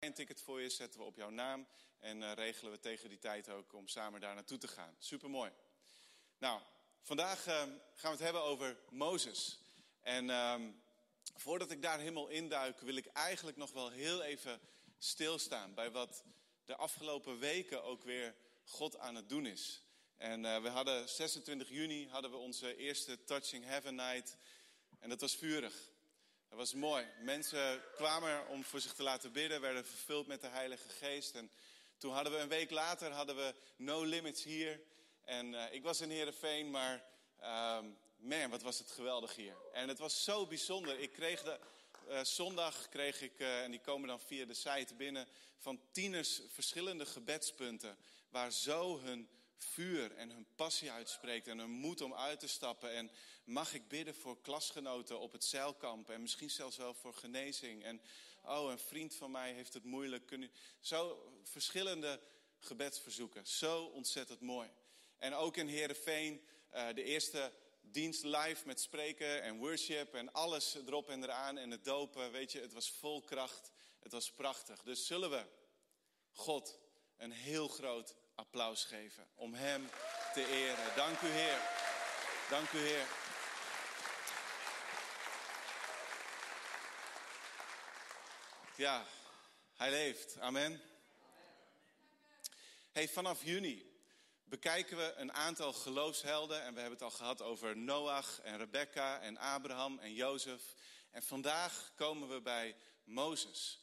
een ticket voor je, zetten we op jouw naam en uh, regelen we tegen die tijd ook om samen daar naartoe te gaan. Supermooi. Nou, vandaag uh, gaan we het hebben over Mozes. En uh, voordat ik daar helemaal induik, wil ik eigenlijk nog wel heel even stilstaan bij wat de afgelopen weken ook weer God aan het doen is. En uh, we hadden 26 juni hadden we onze eerste Touching Heaven Night. En dat was vurig. Dat was mooi. Mensen kwamen om voor zich te laten bidden, werden vervuld met de Heilige Geest. En toen hadden we een week later hadden we No Limits hier. En uh, ik was in Heerenveen, maar uh, man, wat was het geweldig hier. En het was zo bijzonder. Ik kreeg de, uh, zondag kreeg ik, uh, en die komen dan via de site binnen, van tieners verschillende gebedspunten. Waar zo hun vuur en hun passie uitspreekt en hun moed om uit te stappen. En mag ik bidden voor klasgenoten op het zeilkamp en misschien zelfs wel voor genezing. En oh, een vriend van mij heeft het moeilijk. Kun Zo verschillende gebedsverzoeken. Zo ontzettend mooi. En ook in Heerenveen, uh, de eerste dienst live met spreken en worship en alles erop en eraan. En het dopen, weet je, het was vol kracht. Het was prachtig. Dus zullen we God een heel groot applaus geven. Om Hem te eren. Dank u Heer. Dank u Heer. Ja, Hij leeft. Amen. Hey, vanaf juni bekijken we een aantal geloofshelden. En we hebben het al gehad over Noach en Rebecca en Abraham en Jozef. En vandaag komen we bij Mozes.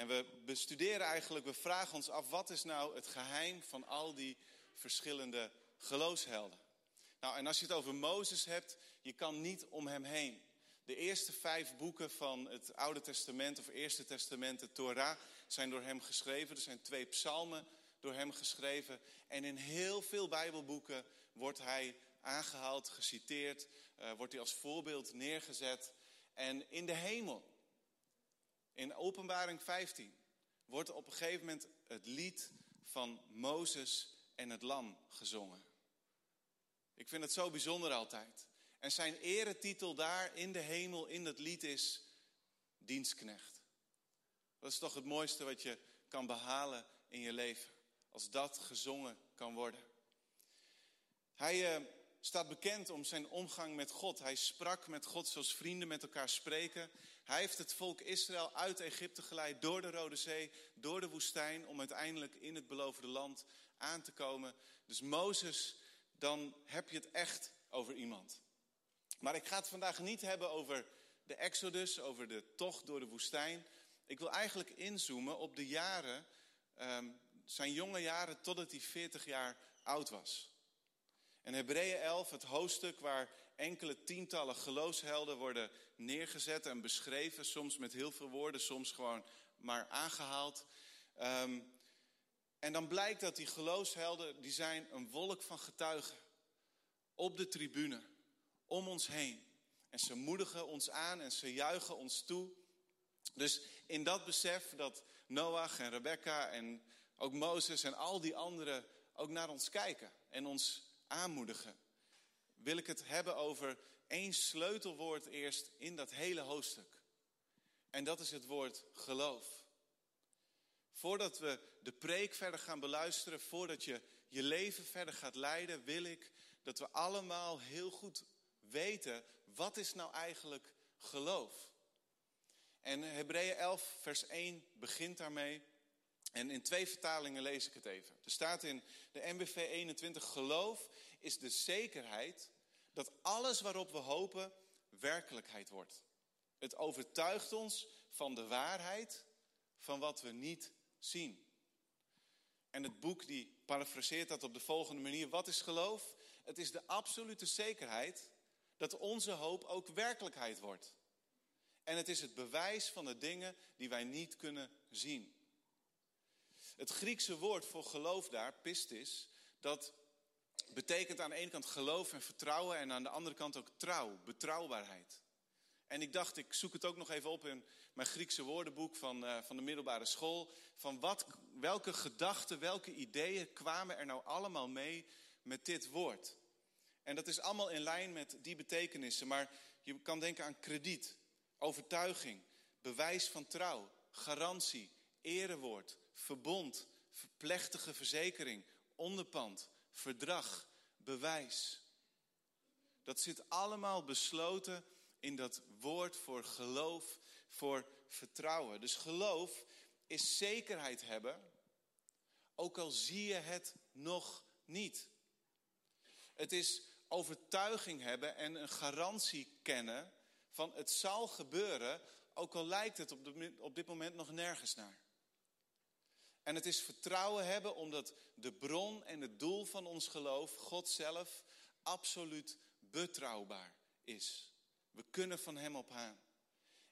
En we bestuderen eigenlijk, we vragen ons af, wat is nou het geheim van al die verschillende geloofshelden? Nou, en als je het over Mozes hebt, je kan niet om hem heen. De eerste vijf boeken van het Oude Testament of Eerste Testament, de Torah, zijn door hem geschreven. Er zijn twee psalmen door hem geschreven. En in heel veel Bijbelboeken wordt hij aangehaald, geciteerd, uh, wordt hij als voorbeeld neergezet. En in de hemel, in Openbaring 15 wordt op een gegeven moment het lied van Mozes en het lam gezongen. Ik vind het zo bijzonder altijd. En zijn eretitel daar in de hemel in dat lied is dienstknecht. Dat is toch het mooiste wat je kan behalen in je leven. Als dat gezongen kan worden. Hij uh, staat bekend om zijn omgang met God. Hij sprak met God zoals vrienden met elkaar spreken. Hij heeft het volk Israël uit Egypte geleid door de Rode Zee, door de woestijn, om uiteindelijk in het beloofde land aan te komen. Dus Mozes, dan heb je het echt over iemand. Maar ik ga het vandaag niet hebben over de Exodus, over de tocht door de woestijn. Ik wil eigenlijk inzoomen op de jaren, um, zijn jonge jaren totdat hij 40 jaar oud was. En Hebreeën 11, het hoofdstuk waar enkele tientallen geloofshelden worden neergezet en beschreven. Soms met heel veel woorden, soms gewoon maar aangehaald. Um, en dan blijkt dat die geloofshelden, die zijn een wolk van getuigen. Op de tribune, om ons heen. En ze moedigen ons aan en ze juichen ons toe. Dus in dat besef dat Noach en Rebecca en ook Mozes en al die anderen ook naar ons kijken en ons aanmoedigen, wil ik het hebben over één sleutelwoord eerst in dat hele hoofdstuk. En dat is het woord geloof. Voordat we de preek verder gaan beluisteren, voordat je je leven verder gaat leiden, wil ik dat we allemaal heel goed weten, wat is nou eigenlijk geloof? En Hebreeën 11, vers 1 begint daarmee. En in twee vertalingen lees ik het even. Er staat in de MBV 21, geloof is de zekerheid dat alles waarop we hopen werkelijkheid wordt. Het overtuigt ons van de waarheid van wat we niet zien. En het boek die parafraseert dat op de volgende manier. Wat is geloof? Het is de absolute zekerheid dat onze hoop ook werkelijkheid wordt. En het is het bewijs van de dingen die wij niet kunnen zien. Het Griekse woord voor geloof daar, pistis, dat betekent aan de ene kant geloof en vertrouwen en aan de andere kant ook trouw, betrouwbaarheid. En ik dacht, ik zoek het ook nog even op in mijn Griekse woordenboek van, uh, van de middelbare school. Van wat, welke gedachten, welke ideeën kwamen er nou allemaal mee met dit woord? En dat is allemaal in lijn met die betekenissen. Maar je kan denken aan krediet, overtuiging, bewijs van trouw, garantie, erewoord, verbond, plechtige verzekering, onderpand, verdrag, bewijs. Dat zit allemaal besloten in dat woord voor geloof, voor vertrouwen. Dus geloof is zekerheid hebben, ook al zie je het nog niet. Het is overtuiging hebben en een garantie kennen van het zal gebeuren, ook al lijkt het op, dit moment nog nergens naar. En het is vertrouwen hebben omdat de bron en het doel van ons geloof, God zelf, absoluut betrouwbaar is. We kunnen van Hem op aan.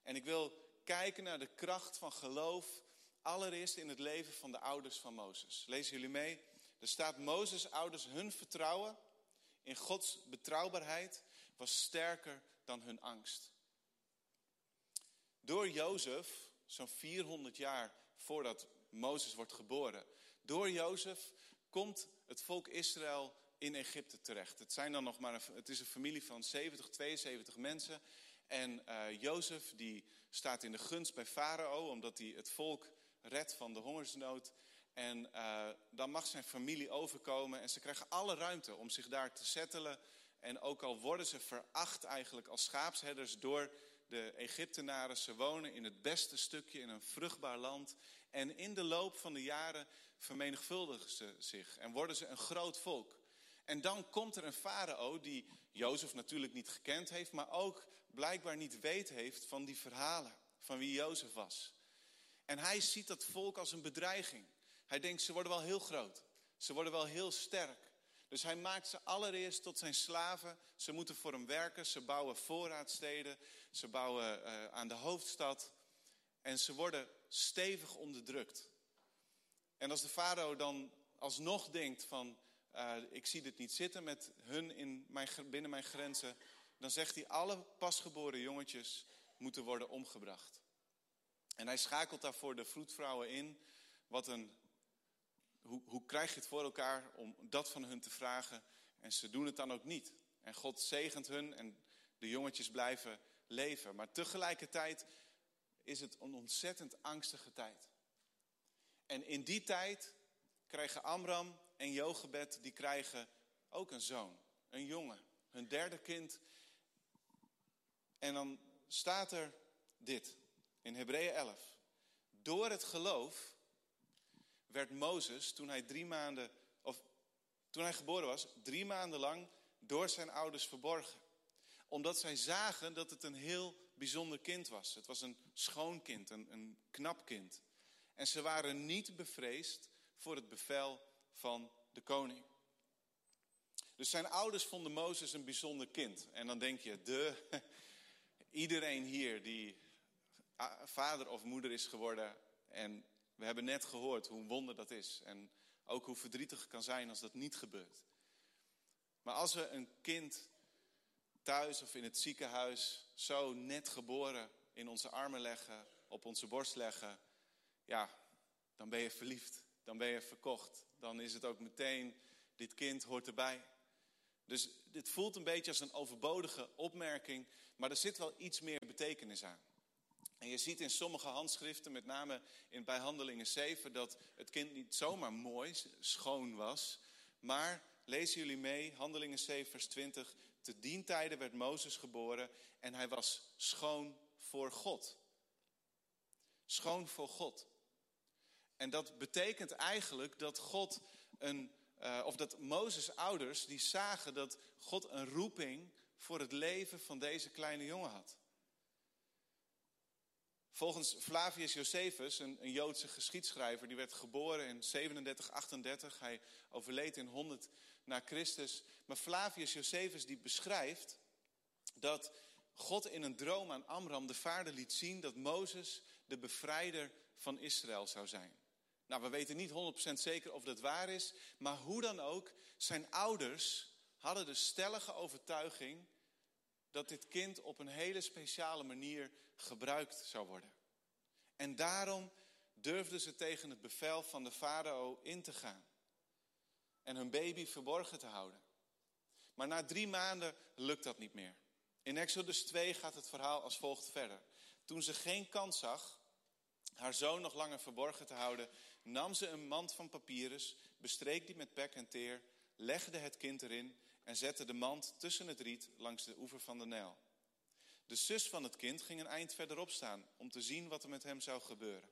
En ik wil kijken naar de kracht van geloof, allereerst in het leven van de ouders van Mozes. Lezen jullie mee? Er staat Mozes' ouders, hun vertrouwen in Gods betrouwbaarheid was sterker dan hun angst. Door Jozef, zo'n 400 jaar voordat Mozes wordt geboren, door Jozef komt het volk Israël in Egypte terecht. Het, zijn dan nog maar het is een familie van 70, 72 mensen. En uh, Jozef die staat in de gunst bij Farao, omdat hij het volk redt van de hongersnood. En uh, dan mag zijn familie overkomen en ze krijgen alle ruimte om zich daar te settelen. En ook al worden ze veracht eigenlijk als schaapsherders door de Egyptenaren. Ze wonen in het beste stukje, in een vruchtbaar land. En in de loop van de jaren vermenigvuldigen ze zich en worden ze een groot volk. En dan komt er een farao die Jozef natuurlijk niet gekend heeft, maar ook blijkbaar niet weet heeft van die verhalen, van wie Jozef was. En hij ziet dat volk als een bedreiging. Hij denkt, ze worden wel heel groot. Ze worden wel heel sterk. Dus hij maakt ze allereerst tot zijn slaven. Ze moeten voor hem werken. Ze bouwen voorraadsteden. Ze bouwen uh, aan de hoofdstad. En ze worden stevig onderdrukt. En als de farao dan alsnog denkt van... Uh, ik zie dit niet zitten met hun in mijn, binnen mijn grenzen... dan zegt hij, alle pasgeboren jongetjes moeten worden omgebracht. En hij schakelt daarvoor de vroedvrouwen in. Wat een hoe, hoe krijg je het voor elkaar om dat van hun te vragen? En ze doen het dan ook niet. En God zegent hun en de jongetjes blijven leven. Maar tegelijkertijd is het een ontzettend angstige tijd. En in die tijd krijgen Amram en Jochebed, die krijgen ook een zoon, een jongen, hun derde kind. En dan staat er dit in Hebreeën 11. Door het geloof werd Mozes, toen hij drie maanden, of toen hij geboren was, drie maanden lang door zijn ouders verborgen. Omdat zij zagen dat het een heel bijzonder kind was. Het was een schoon kind, een, een knap kind. En ze waren niet bevreesd voor het bevel van de koning. Dus zijn ouders vonden Mozes een bijzonder kind. En dan denk je, de, iedereen hier die vader of moeder is geworden en we hebben net gehoord hoe wonder dat is. En ook hoe verdrietig het kan zijn als dat niet gebeurt. Maar als we een kind thuis of in het ziekenhuis zo net geboren in onze armen leggen, op onze borst leggen, ja, dan ben je verliefd. Dan ben je verkocht. Dan is het ook meteen, dit kind hoort erbij. Dus dit voelt een beetje als een overbodige opmerking, maar er zit wel iets meer betekenis aan. En je ziet in sommige handschriften, met name in, bij Handelingen 7, dat het kind niet zomaar mooi, schoon was. Maar, lezen jullie mee, Handelingen 7, vers 20. Te dien tijde werd Mozes geboren en hij was schoon voor God. Schoon voor God. En dat betekent eigenlijk dat God een, uh, of dat Mozes ouders, die zagen dat God een roeping voor het leven van deze kleine jongen had. Volgens Flavius Josephus, een, een, Joodse geschiedschrijver, die werd geboren in 37, 38. Hij overleed in 100 na Christus. Maar Flavius Josephus die beschrijft dat God in een droom aan Amram de vader liet zien dat Mozes de bevrijder van Israël zou zijn. Nou, we weten niet 100% zeker of dat waar is, maar hoe dan ook, zijn ouders hadden de stellige overtuiging dat dit kind op een hele speciale manier gebruikt zou worden. En daarom durfden ze tegen het bevel van de farao in te gaan. En hun baby verborgen te houden. Maar na drie maanden lukt dat niet meer. In Exodus 2 gaat het verhaal als volgt verder. Toen ze geen kans zag haar zoon nog langer verborgen te houden, nam ze een mand van papyrus, bestreek die met pek en teer, legde het kind erin en zette de mand tussen het riet langs de oever van de Nijl. De zus van het kind ging een eind verderop staan om te zien wat er met hem zou gebeuren.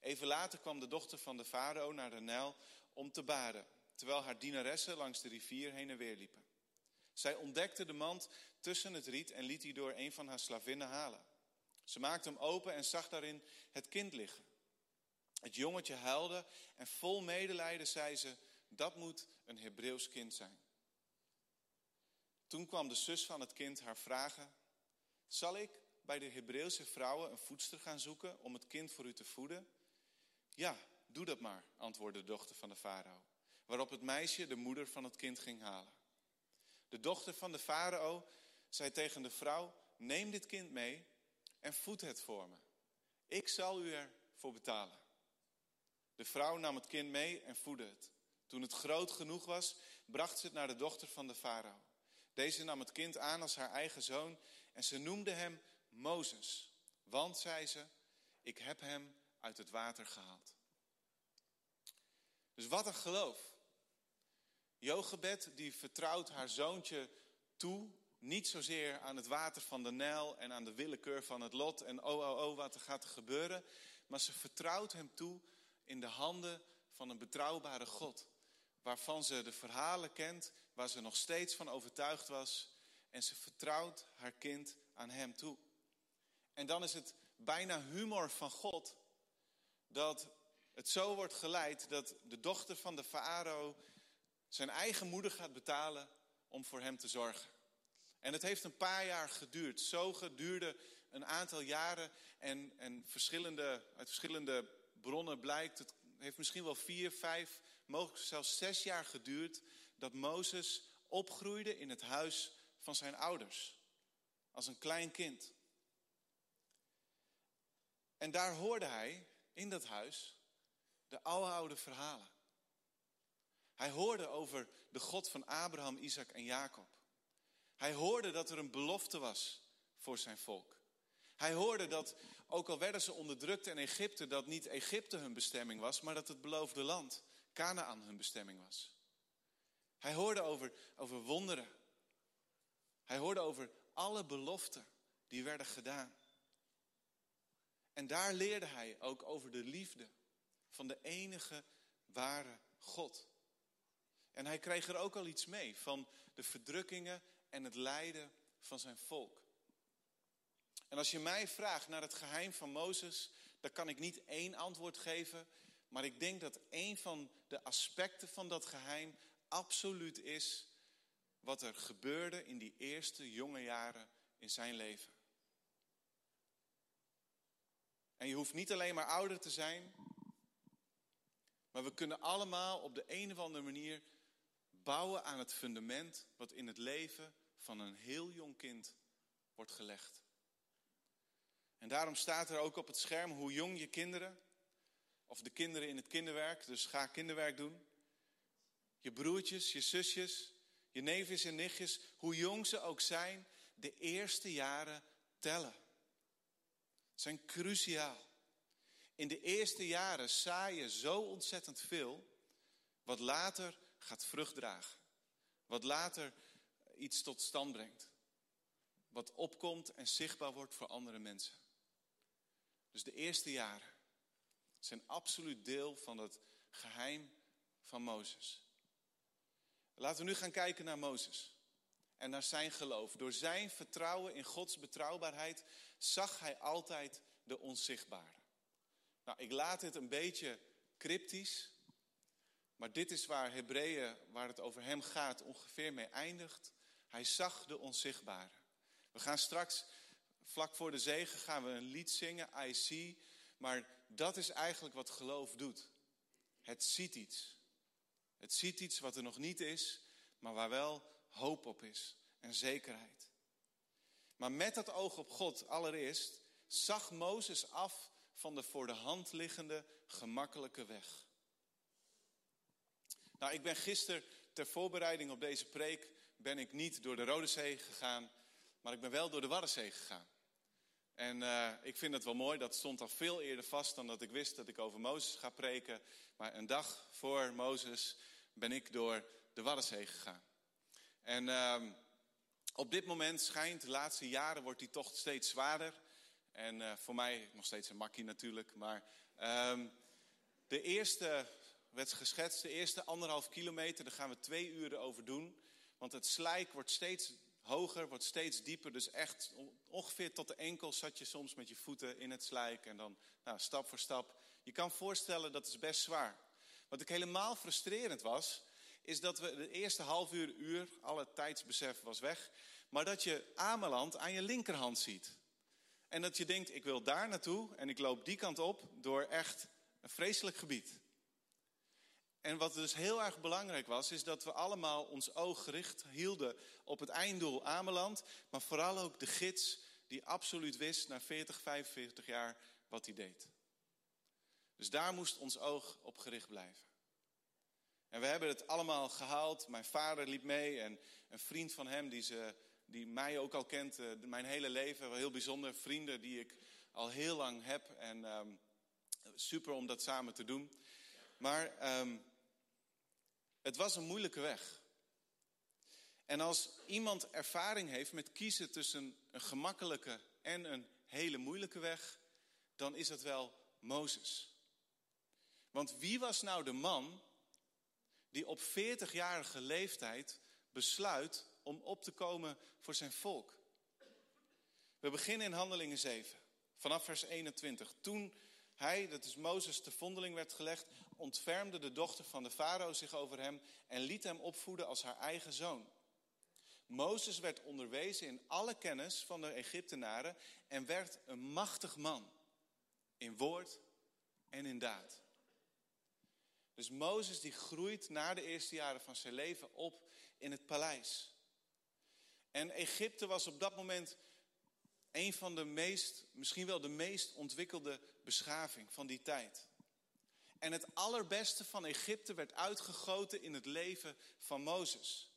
Even later kwam de dochter van de farao naar de Nijl om te baden, terwijl haar dienaressen langs de rivier heen en weer liepen. Zij ontdekte de mand tussen het riet en liet die door een van haar slavinnen halen. Ze maakte hem open en zag daarin het kind liggen. Het jongetje huilde en vol medelijden zei ze, dat moet een Hebreeuws kind zijn. Toen kwam de zus van het kind haar vragen, zal ik bij de Hebreeuwse vrouwen een voedster gaan zoeken om het kind voor u te voeden? Ja, doe dat maar, antwoordde de dochter van de farao. Waarop het meisje de moeder van het kind ging halen. De dochter van de farao zei tegen de vrouw, neem dit kind mee en voed het voor me. Ik zal u ervoor betalen. De vrouw nam het kind mee en voedde het. Toen het groot genoeg was, bracht ze het naar de dochter van de farao. Deze nam het kind aan als haar eigen zoon en ze noemde hem Mozes. Want, zei ze, ik heb hem uit het water gehaald. Dus wat een geloof. Jochebed die vertrouwt haar zoontje toe, niet zozeer aan het water van de Nijl en aan de willekeur van het lot en oh oh oh wat er gaat gebeuren, maar ze vertrouwt hem toe in de handen van een betrouwbare God, waarvan ze de verhalen kent, waar ze nog steeds van overtuigd was en ze vertrouwt haar kind aan hem toe. En dan is het bijna humor van God dat het zo wordt geleid dat de dochter van de farao zijn eigen moeder gaat betalen om voor hem te zorgen. En het heeft een paar jaar geduurd. Zo geduurde een aantal jaren en, en verschillende, uit verschillende bronnen blijkt, het heeft misschien wel vier, vijf, mogelijk zelfs zes jaar geduurd dat Mozes opgroeide in het huis van zijn ouders. Als een klein kind. En daar hoorde hij, in dat huis, de oude verhalen. Hij hoorde over de God van Abraham, Isaac en Jacob. Hij hoorde dat er een belofte was voor zijn volk. Hij hoorde dat, ook al werden ze onderdrukt in Egypte, dat niet Egypte hun bestemming was, maar dat het beloofde land, Canaan, hun bestemming was. Hij hoorde over, over wonderen. Hij hoorde over alle beloften die werden gedaan. En daar leerde hij ook over de liefde van de enige ware God. En hij kreeg er ook al iets mee van de verdrukkingen en het lijden van zijn volk. En als je mij vraagt naar het geheim van Mozes, dan kan ik niet één antwoord geven. Maar ik denk dat een van de aspecten van dat geheim absoluut is wat er gebeurde in die eerste jonge jaren in zijn leven. En je hoeft niet alleen maar ouder te zijn, maar we kunnen allemaal op de een of andere manier bouwen aan het fundament wat in het leven van een heel jong kind wordt gelegd. En daarom staat er ook op het scherm hoe jong je kinderen, of de kinderen in het kinderwerk, dus ga kinderwerk doen, je broertjes, je zusjes, je neefjes en nichtjes, hoe jong ze ook zijn, de eerste jaren tellen. Zijn cruciaal. In de eerste jaren saai je zo ontzettend veel, wat later gaat vrucht dragen. Wat later iets tot stand brengt. Wat opkomt en zichtbaar wordt voor andere mensen. Dus de eerste jaren zijn absoluut deel van het geheim van Mozes. Laten we nu gaan kijken naar Mozes en naar zijn geloof. Door zijn vertrouwen in Gods betrouwbaarheid zag hij altijd de onzichtbare. Nou, ik laat het een beetje cryptisch, maar dit is waar Hebreeën, waar het over hem gaat, ongeveer mee eindigt. Hij zag de onzichtbare. We gaan straks, vlak voor de zegen, gaan we een lied zingen, I see. Maar dat is eigenlijk wat geloof doet. Het ziet iets. Het ziet iets wat er nog niet is, maar waar wel hoop op is en zekerheid. Maar met dat oog op God allereerst zag Mozes af van de voor de hand liggende gemakkelijke weg. Nou, ik ben gisteren ter voorbereiding op deze preek ben ik niet door de Rode Zee gegaan, maar ik ben wel door de Waddenzee gegaan. En uh, ik vind het wel mooi, dat stond al veel eerder vast dan dat ik wist dat ik over Mozes ga preken. Maar een dag voor Mozes ben ik door de Waddenzee gegaan. En uh, op dit moment schijnt, de laatste jaren wordt die tocht steeds zwaarder. En uh, voor mij nog steeds een makkie natuurlijk. Maar um, de eerste, werd geschetst, de eerste anderhalf kilometer, daar gaan we twee uren over doen. Want het slijk wordt steeds hoger, wordt steeds dieper. Dus echt ongeveer tot de enkels zat je soms met je voeten in het slijk. En dan nou, stap voor stap. Je kan voorstellen dat is best zwaar. Wat ik helemaal frustrerend was, is dat we de eerste half uur, uur, alle tijdsbesef was weg. Maar dat je Ameland aan je linkerhand ziet. En dat je denkt, ik wil daar naartoe en ik loop die kant op door echt een vreselijk gebied. En wat dus heel erg belangrijk was, is dat we allemaal ons oog gericht hielden op het einddoel Ameland. Maar vooral ook de gids die absoluut wist na 40, 45 jaar wat hij deed. Dus daar moest ons oog op gericht blijven. En we hebben het allemaal gehaald. Mijn vader liep mee en een vriend van hem die, ze, die mij ook al kent, uh, mijn hele leven. Heel bijzonder, vrienden die ik al heel lang heb. En um, super om dat samen te doen. Maar um, het was een moeilijke weg. En als iemand ervaring heeft met kiezen tussen een gemakkelijke en een hele moeilijke weg, dan is het wel Mozes. Want wie was nou de man die op 40-jarige leeftijd besluit om op te komen voor zijn volk? We beginnen in Handelingen 7, vanaf vers 21. Toen hij, dat is Mozes, te vondeling werd gelegd, ontfermde de dochter van de farao zich over hem en liet hem opvoeden als haar eigen zoon. Mozes werd onderwezen in alle kennis van de Egyptenaren en werd een machtig man in woord en in daad. Dus Mozes die groeit na de eerste jaren van zijn leven op in het paleis. En Egypte was op dat moment een van de meest, misschien wel de meest ontwikkelde beschaving van die tijd. En het allerbeste van Egypte werd uitgegoten in het leven van Mozes.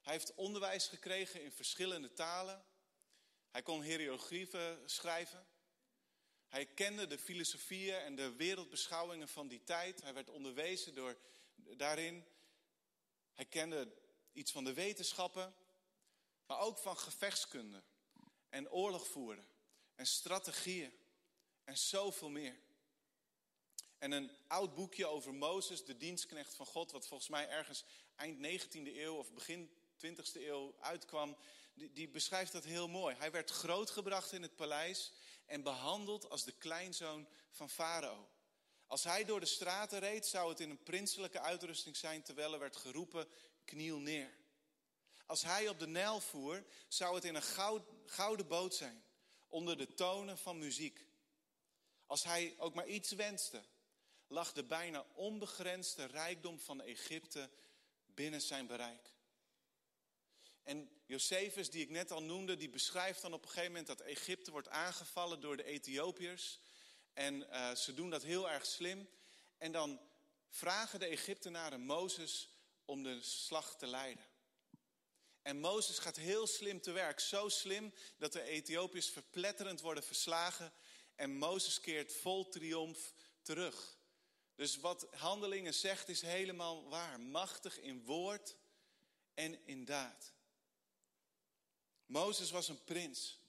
Hij heeft onderwijs gekregen in verschillende talen. Hij kon hieroglyphen schrijven. Hij kende de filosofieën en de wereldbeschouwingen van die tijd. Hij werd onderwezen door, daarin. Hij kende iets van de wetenschappen, maar ook van gevechtskunde en oorlog voeren en strategieën en zoveel meer. En een oud boekje over Mozes, de dienstknecht van God, wat volgens mij ergens eind 19e eeuw of begin 20e eeuw uitkwam, die, die beschrijft dat heel mooi. Hij werd grootgebracht in het paleis en behandeld als de kleinzoon van Farao. Als hij door de straten reed, zou het in een prinselijke uitrusting zijn, terwijl er werd geroepen, kniel neer. Als hij op de Nijl voer, zou het in een gouden boot zijn, onder de tonen van muziek. Als hij ook maar iets wenste, lag de bijna onbegrensde rijkdom van Egypte binnen zijn bereik. En Josephus, die ik net al noemde, die beschrijft dan op een gegeven moment dat Egypte wordt aangevallen door de Ethiopiërs. En uh, ze doen dat heel erg slim. En dan vragen de Egyptenaren Mozes om de slag te leiden. En Mozes gaat heel slim te werk. Zo slim dat de Ethiopiërs verpletterend worden verslagen. En Mozes keert vol triomf terug. Dus wat Handelingen zegt is helemaal waar. Machtig in woord en in daad. Mozes was een prins.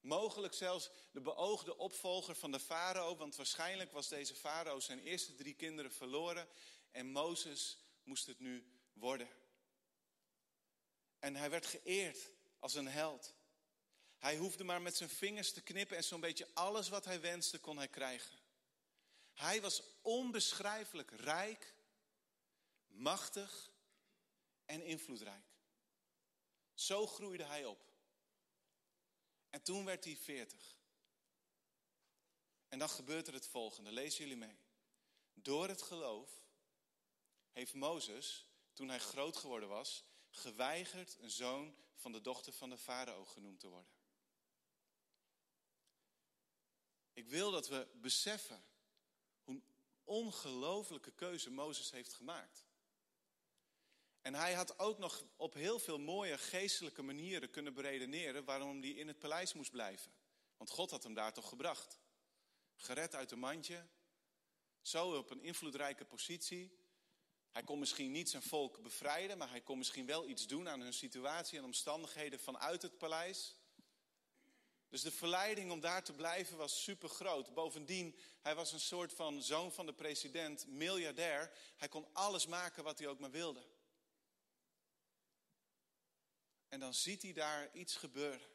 Mogelijk zelfs de beoogde opvolger van de farao, want waarschijnlijk was deze farao zijn eerste drie kinderen verloren en Mozes moest het nu worden. En hij werd geëerd als een held. Hij hoefde maar met zijn vingers te knippen en zo'n beetje alles wat hij wenste kon hij krijgen. Hij was onbeschrijfelijk rijk, machtig en invloedrijk. Zo groeide hij op. En toen werd hij veertig. En dan gebeurt er het volgende. Lezen jullie mee. Door het geloof heeft Mozes, toen hij groot geworden was, geweigerd een zoon van de dochter van de farao genoemd te worden. Ik wil dat we beseffen hoe ongelofelijke keuze Mozes heeft gemaakt. En hij had ook nog op heel veel mooie geestelijke manieren kunnen beredeneren waarom hij in het paleis moest blijven. Want God had hem daar toch gebracht. Gered uit een mandje. Zo op een invloedrijke positie. Hij kon misschien niet zijn volk bevrijden, maar hij kon misschien wel iets doen aan hun situatie en omstandigheden vanuit het paleis. Dus de verleiding om daar te blijven was super groot. Bovendien, hij was een soort van zoon van de president, miljardair. Hij kon alles maken wat hij ook maar wilde. En dan ziet hij daar iets gebeuren.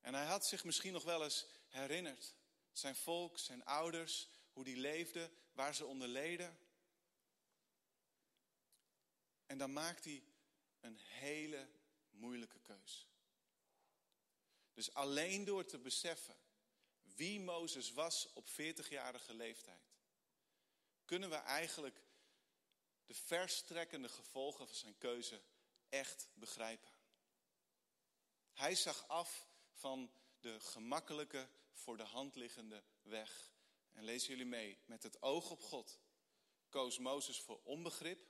En hij had zich misschien nog wel eens herinnerd. Zijn volk, zijn ouders, hoe die leefden, waar ze onder leden. En dan maakt hij een hele moeilijke keus. Dus alleen door te beseffen wie Mozes was op 40-jarige leeftijd, kunnen we eigenlijk de verstrekkende gevolgen van zijn keuze echt begrijpen. Hij zag af van de gemakkelijke, voor de hand liggende weg. En lezen jullie mee, met het oog op God koos Mozes voor onbegrip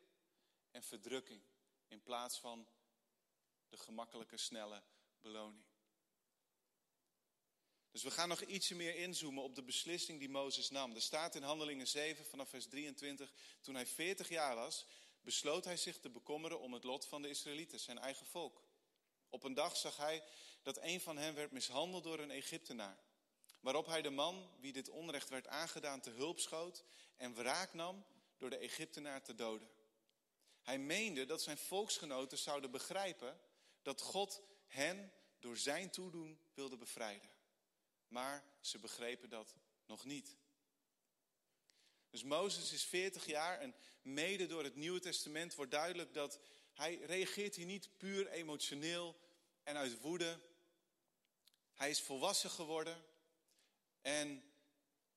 en verdrukking in plaats van de gemakkelijke, snelle beloning. Dus we gaan nog ietsje meer inzoomen op de beslissing die Mozes nam. Er staat in Handelingen 7 vanaf vers 23, toen hij 40 jaar was, besloot hij zich te bekommeren om het lot van de Israëlieten, zijn eigen volk. Op een dag zag hij dat een van hen werd mishandeld door een Egyptenaar. Waarop hij de man, wie dit onrecht werd aangedaan, te hulp schoot en wraak nam door de Egyptenaar te doden. Hij meende dat zijn volksgenoten zouden begrijpen dat God hen door zijn toedoen wilde bevrijden. Maar ze begrepen dat nog niet. Dus Mozes is 40 jaar en mede door het Nieuwe Testament wordt duidelijk dat hij reageert hier niet puur emotioneel en uit woede. Hij is volwassen geworden en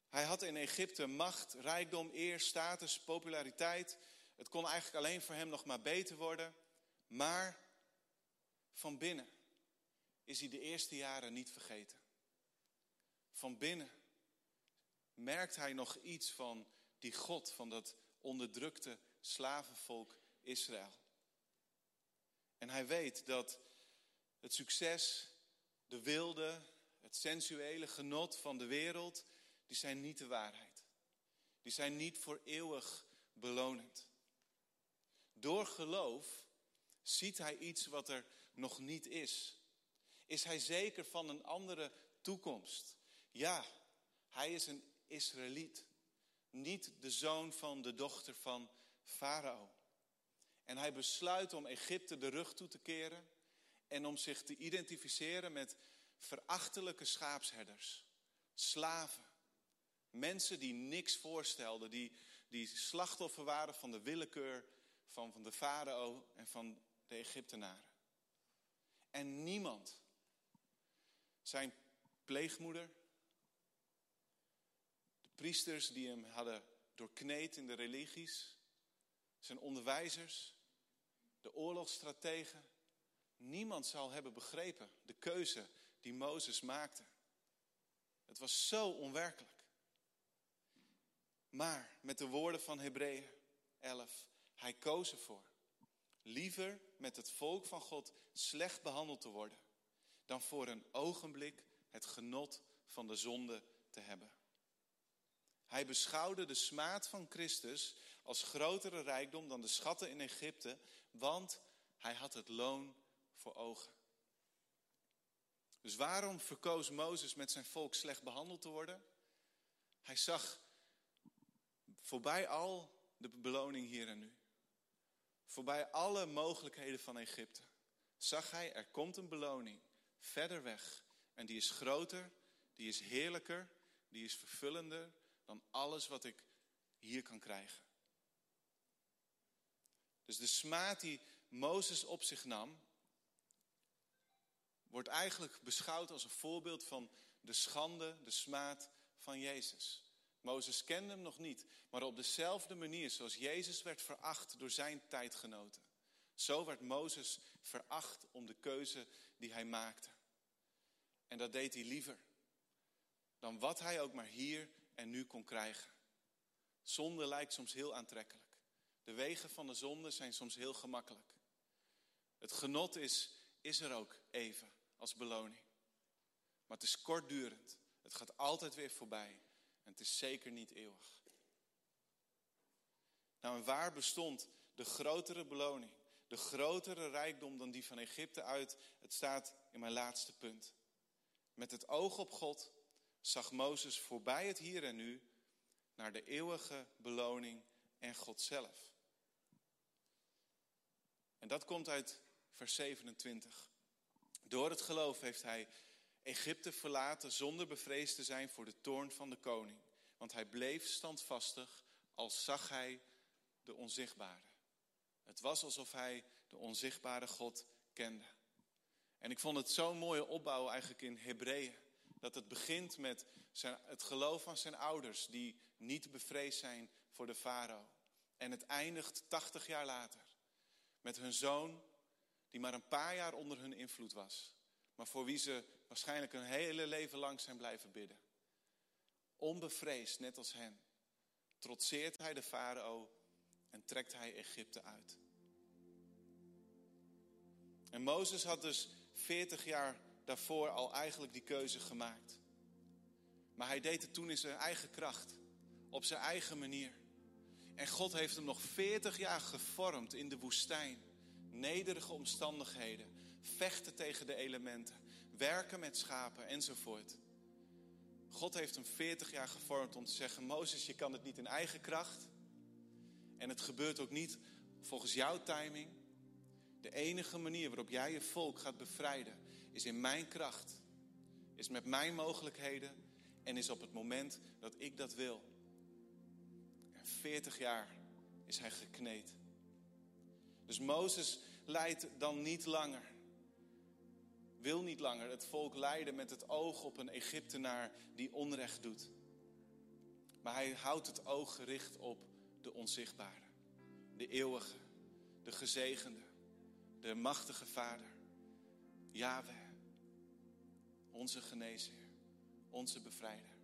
hij had in Egypte macht, rijkdom, eer, status, populariteit. Het kon eigenlijk alleen voor hem nog maar beter worden. Maar van binnen is hij de eerste jaren niet vergeten. Van binnen merkt hij nog iets van die God, van dat onderdrukte slavenvolk Israël. En hij weet dat het succes, de wilde, het sensuele genot van de wereld, die zijn niet de waarheid. Die zijn niet voor eeuwig belonend. Door geloof ziet hij iets wat er nog niet is. Is hij zeker van een andere toekomst? Ja, hij is een Israëliet. Niet de zoon van de dochter van Farao. En hij besluit om Egypte de rug toe te keren en om zich te identificeren met verachtelijke schaapsherders, slaven, mensen die niks voorstelden, die, die slachtoffer waren van de willekeur van, van de farao en van de Egyptenaren. En niemand, zijn pleegmoeder, de priesters die hem hadden doorkneed in de religies, zijn onderwijzers, de oorlogsstrategen, niemand zal hebben begrepen de keuze die Mozes maakte. Het was zo onwerkelijk. Maar met de woorden van Hebreeën 11, hij koos ervoor. Liever met het volk van God slecht behandeld te worden, dan voor een ogenblik het genot van de zonde te hebben. Hij beschouwde de smaad van Christus als grotere rijkdom dan de schatten in Egypte, want hij had het loon voor ogen. Dus waarom verkoos Mozes met zijn volk slecht behandeld te worden? Hij zag voorbij al de beloning hier en nu. Voorbij alle mogelijkheden van Egypte. Zag hij, er komt een beloning verder weg. En die is groter, die is heerlijker, die is vervullender dan alles wat ik hier kan krijgen. Dus de smaad die Mozes op zich nam, wordt eigenlijk beschouwd als een voorbeeld van de schande, de smaad van Jezus. Mozes kende hem nog niet, maar op dezelfde manier zoals Jezus werd veracht door zijn tijdgenoten. Zo werd Mozes veracht om de keuze die hij maakte. En dat deed hij liever dan wat hij ook maar hier en nu kon krijgen. Zonde lijkt soms heel aantrekkelijk. De wegen van de zonde zijn soms heel gemakkelijk. Het genot is, is er ook even als beloning. Maar het is kortdurend. Het gaat altijd weer voorbij. En het is zeker niet eeuwig. Nou, en waar bestond de grotere beloning, de grotere rijkdom dan die van Egypte uit? Het staat in mijn laatste punt. Met het oog op God zag Mozes voorbij het hier en nu naar de eeuwige beloning en God zelf. En dat komt uit vers 27. Door het geloof heeft hij Egypte verlaten zonder bevreesd te zijn voor de toorn van de koning. Want hij bleef standvastig als zag hij de onzichtbare. Het was alsof hij de onzichtbare God kende. En ik vond het zo'n mooie opbouw eigenlijk in Hebreeën. Dat het begint met zijn, het geloof van zijn ouders die niet bevreesd zijn voor de farao. En het eindigt 80 jaar later met hun zoon die maar een paar jaar onder hun invloed was. Maar voor wie ze waarschijnlijk een hele leven lang zijn blijven bidden. Onbevreesd, net als hen, trotseert hij de farao en trekt hij Egypte uit. En Mozes had dus 40 jaar daarvoor al eigenlijk die keuze gemaakt. Maar hij deed het toen in zijn eigen kracht, op zijn eigen manier. En God heeft hem nog 40 jaar gevormd in de woestijn. Nederige omstandigheden, vechten tegen de elementen, werken met schapen enzovoort. God heeft hem 40 jaar gevormd om te zeggen: Mozes, je kan het niet in eigen kracht. En het gebeurt ook niet volgens jouw timing. De enige manier waarop jij je volk gaat bevrijden is in mijn kracht, is met mijn mogelijkheden en is op het moment dat ik dat wil. En 40 jaar is hij gekneed. Dus Mozes leidt dan niet langer, wil niet langer het volk leiden met het oog op een Egyptenaar die onrecht doet. Maar hij houdt het oog gericht op de onzichtbare, de eeuwige, de gezegende, de machtige Vader, Yahweh, onze geneesheer, onze bevrijder.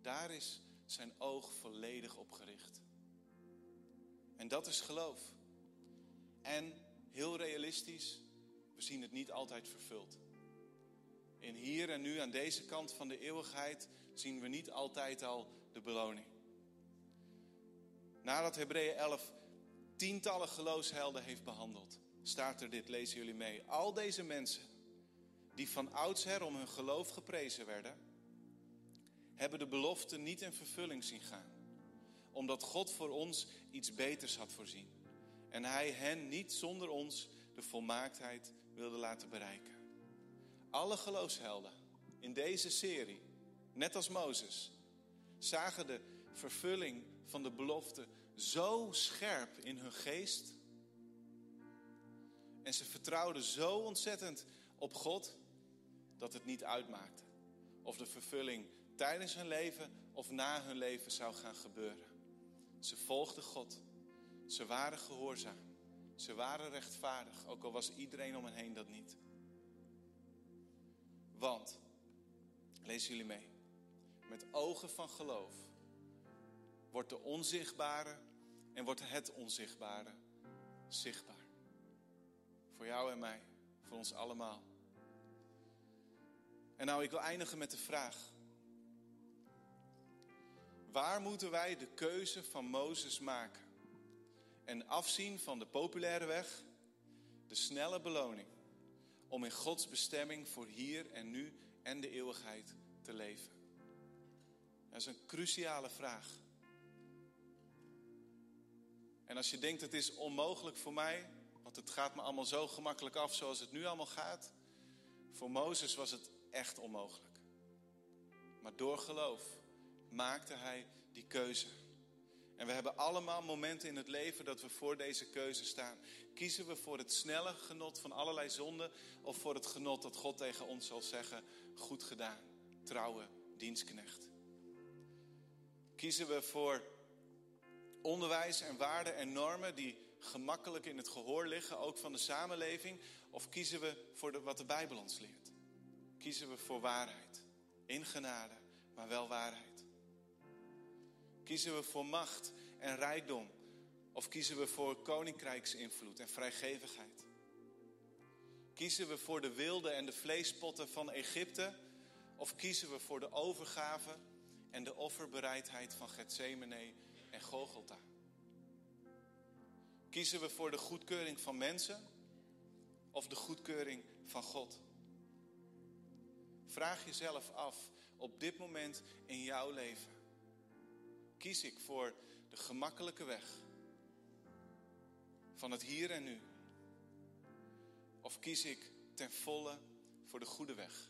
Daar is zijn oog volledig op gericht. En dat is geloof. En heel realistisch, we zien het niet altijd vervuld. In hier en nu, aan deze kant van de eeuwigheid, zien we niet altijd al de beloning. Nadat Hebreeën 11 tientallen geloofshelden heeft behandeld, staat er dit, lezen jullie mee. Al deze mensen die van oudsher om hun geloof geprezen werden, hebben de belofte niet in vervulling zien gaan, omdat God voor ons iets beters had voorzien en Hij hen niet zonder ons de volmaaktheid wilde laten bereiken. Alle geloofshelden in deze serie, net als Mozes, zagen de vervulling van de belofte zo scherp in hun geest. En ze vertrouwden zo ontzettend op God dat het niet uitmaakte of de vervulling tijdens hun leven of na hun leven zou gaan gebeuren. Ze volgden God. Ze waren gehoorzaam. Ze waren rechtvaardig, ook al was iedereen om hen heen dat niet. Want, lezen jullie mee, met ogen van geloof wordt de onzichtbare en wordt het onzichtbare zichtbaar. Voor jou en mij, voor ons allemaal. En nou, ik wil eindigen met de vraag. Waar moeten wij de keuze van Mozes maken? En afzien van de populaire weg, de snelle beloning, om in Gods bestemming voor hier en nu en de eeuwigheid te leven? Dat is een cruciale vraag. En als je denkt het is onmogelijk voor mij, want het gaat me allemaal zo gemakkelijk af zoals het nu allemaal gaat. Voor Mozes was het echt onmogelijk. Maar door geloof maakte hij die keuze. En we hebben allemaal momenten in het leven dat we voor deze keuze staan. Kiezen we voor het snelle genot van allerlei zonden of voor het genot dat God tegen ons zal zeggen: goed gedaan, trouwe dienstknecht? Kiezen we voor onderwijs en waarden en normen die gemakkelijk in het gehoor liggen, ook van de samenleving? Of kiezen we voor wat de Bijbel ons leert? Kiezen we voor waarheid, in genade, maar wel waarheid? Kiezen we voor macht en rijkdom? Of kiezen we voor koninkrijksinvloed en vrijgevigheid? Kiezen we voor de wilde en de vleespotten van Egypte? Of kiezen we voor de overgave en de offerbereidheid van Gethsemane en Gogolta? Kiezen we voor de goedkeuring van mensen of de goedkeuring van God? Vraag jezelf af op dit moment in jouw leven. Kies ik voor de gemakkelijke weg van het hier en nu? Of kies ik ten volle voor de goede weg,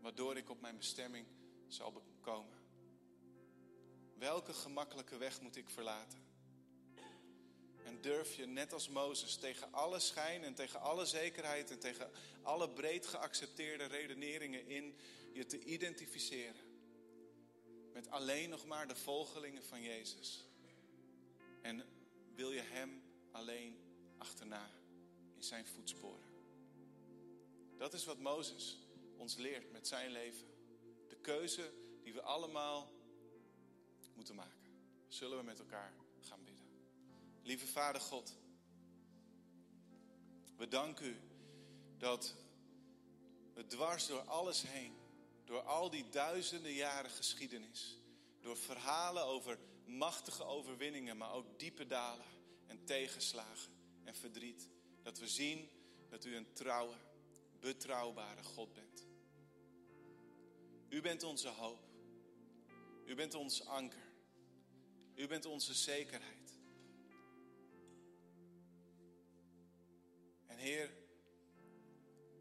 waardoor ik op mijn bestemming zal komen? Welke gemakkelijke weg moet ik verlaten? En durf je, net als Mozes, tegen alle schijn en tegen alle zekerheid en tegen alle breed geaccepteerde redeneringen in je te identificeren met alleen nog maar de volgelingen van Jezus? En wil je Hem alleen achterna in zijn voetsporen? Dat is wat Mozes ons leert met zijn leven. De keuze die we allemaal moeten maken. Zullen we met elkaar. Lieve Vader God, we danken u dat we dwars door alles heen, door al die duizenden jaren geschiedenis, door verhalen over machtige overwinningen, maar ook diepe dalen en tegenslagen en verdriet, dat we zien dat u een trouwe, betrouwbare God bent. U bent onze hoop. U bent ons anker. U bent onze zekerheid. Heer,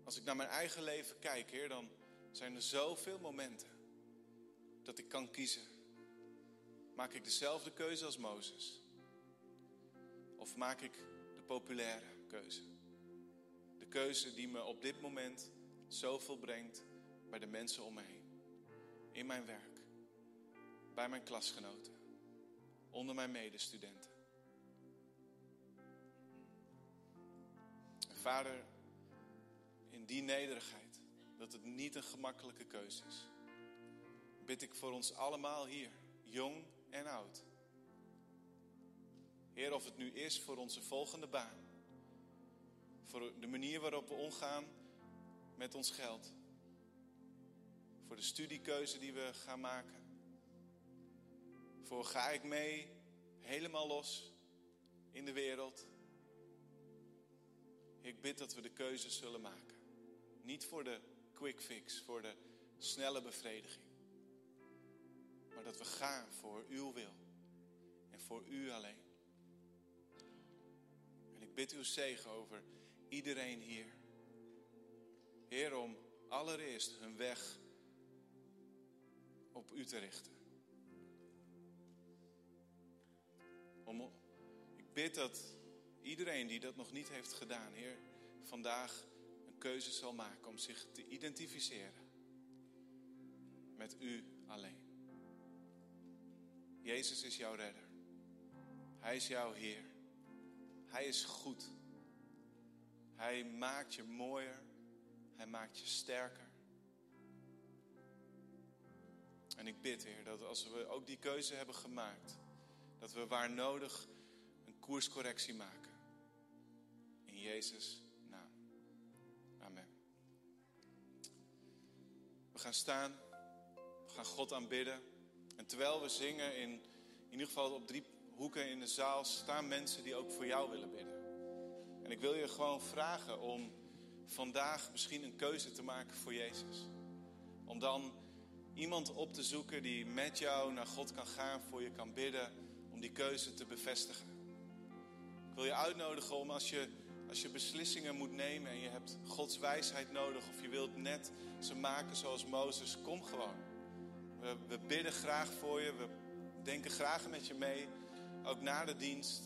als ik naar mijn eigen leven kijk, Heer, dan zijn er zoveel momenten dat ik kan kiezen. Maak ik dezelfde keuze als Mozes? Of maak ik de populaire keuze? De keuze die me op dit moment zoveel brengt bij de mensen om me heen. In mijn werk, bij mijn klasgenoten, onder mijn medestudenten. Vader, in die nederigheid, dat het niet een gemakkelijke keuze is, bid ik voor ons allemaal hier, jong en oud. Heer, of het nu is voor onze volgende baan, voor de manier waarop we omgaan met ons geld, voor de studiekeuze die we gaan maken, voor ga ik mee helemaal los in de wereld ik bid dat we de keuze zullen maken. Niet voor de quick fix, voor de snelle bevrediging. Maar dat we gaan voor uw wil. En voor u alleen. En ik bid uw zegen over iedereen hier. Heer, om allereerst hun weg op u te richten. Om, ik bid dat Iedereen die dat nog niet heeft gedaan, Heer, vandaag een keuze zal maken om zich te identificeren met U alleen. Jezus is jouw redder. Hij is jouw Heer. Hij is goed. Hij maakt je mooier. Hij maakt je sterker. En ik bid, Heer, dat als we ook die keuze hebben gemaakt, dat we waar nodig een koerscorrectie maken. Jezus' naam. Amen. We gaan staan. We gaan God aanbidden. En terwijl we zingen, in, in ieder geval op drie hoeken in de zaal, staan mensen die ook voor jou willen bidden. En ik wil je gewoon vragen om vandaag misschien een keuze te maken voor Jezus. Om dan iemand op te zoeken die met jou naar God kan gaan, voor je kan bidden, om die keuze te bevestigen. Ik wil je uitnodigen om als je als je beslissingen moet nemen en je hebt Gods wijsheid nodig of je wilt net ze maken zoals Mozes, kom gewoon. We, we bidden graag voor je, we denken graag met je mee, ook na de dienst.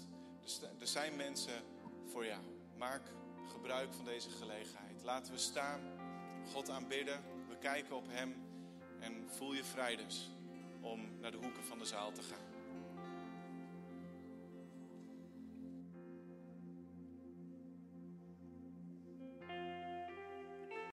Er zijn mensen voor jou. Maak gebruik van deze gelegenheid. Laten we staan, God aanbidden, we kijken op Hem en voel je vrij dus om naar de hoeken van de zaal te gaan.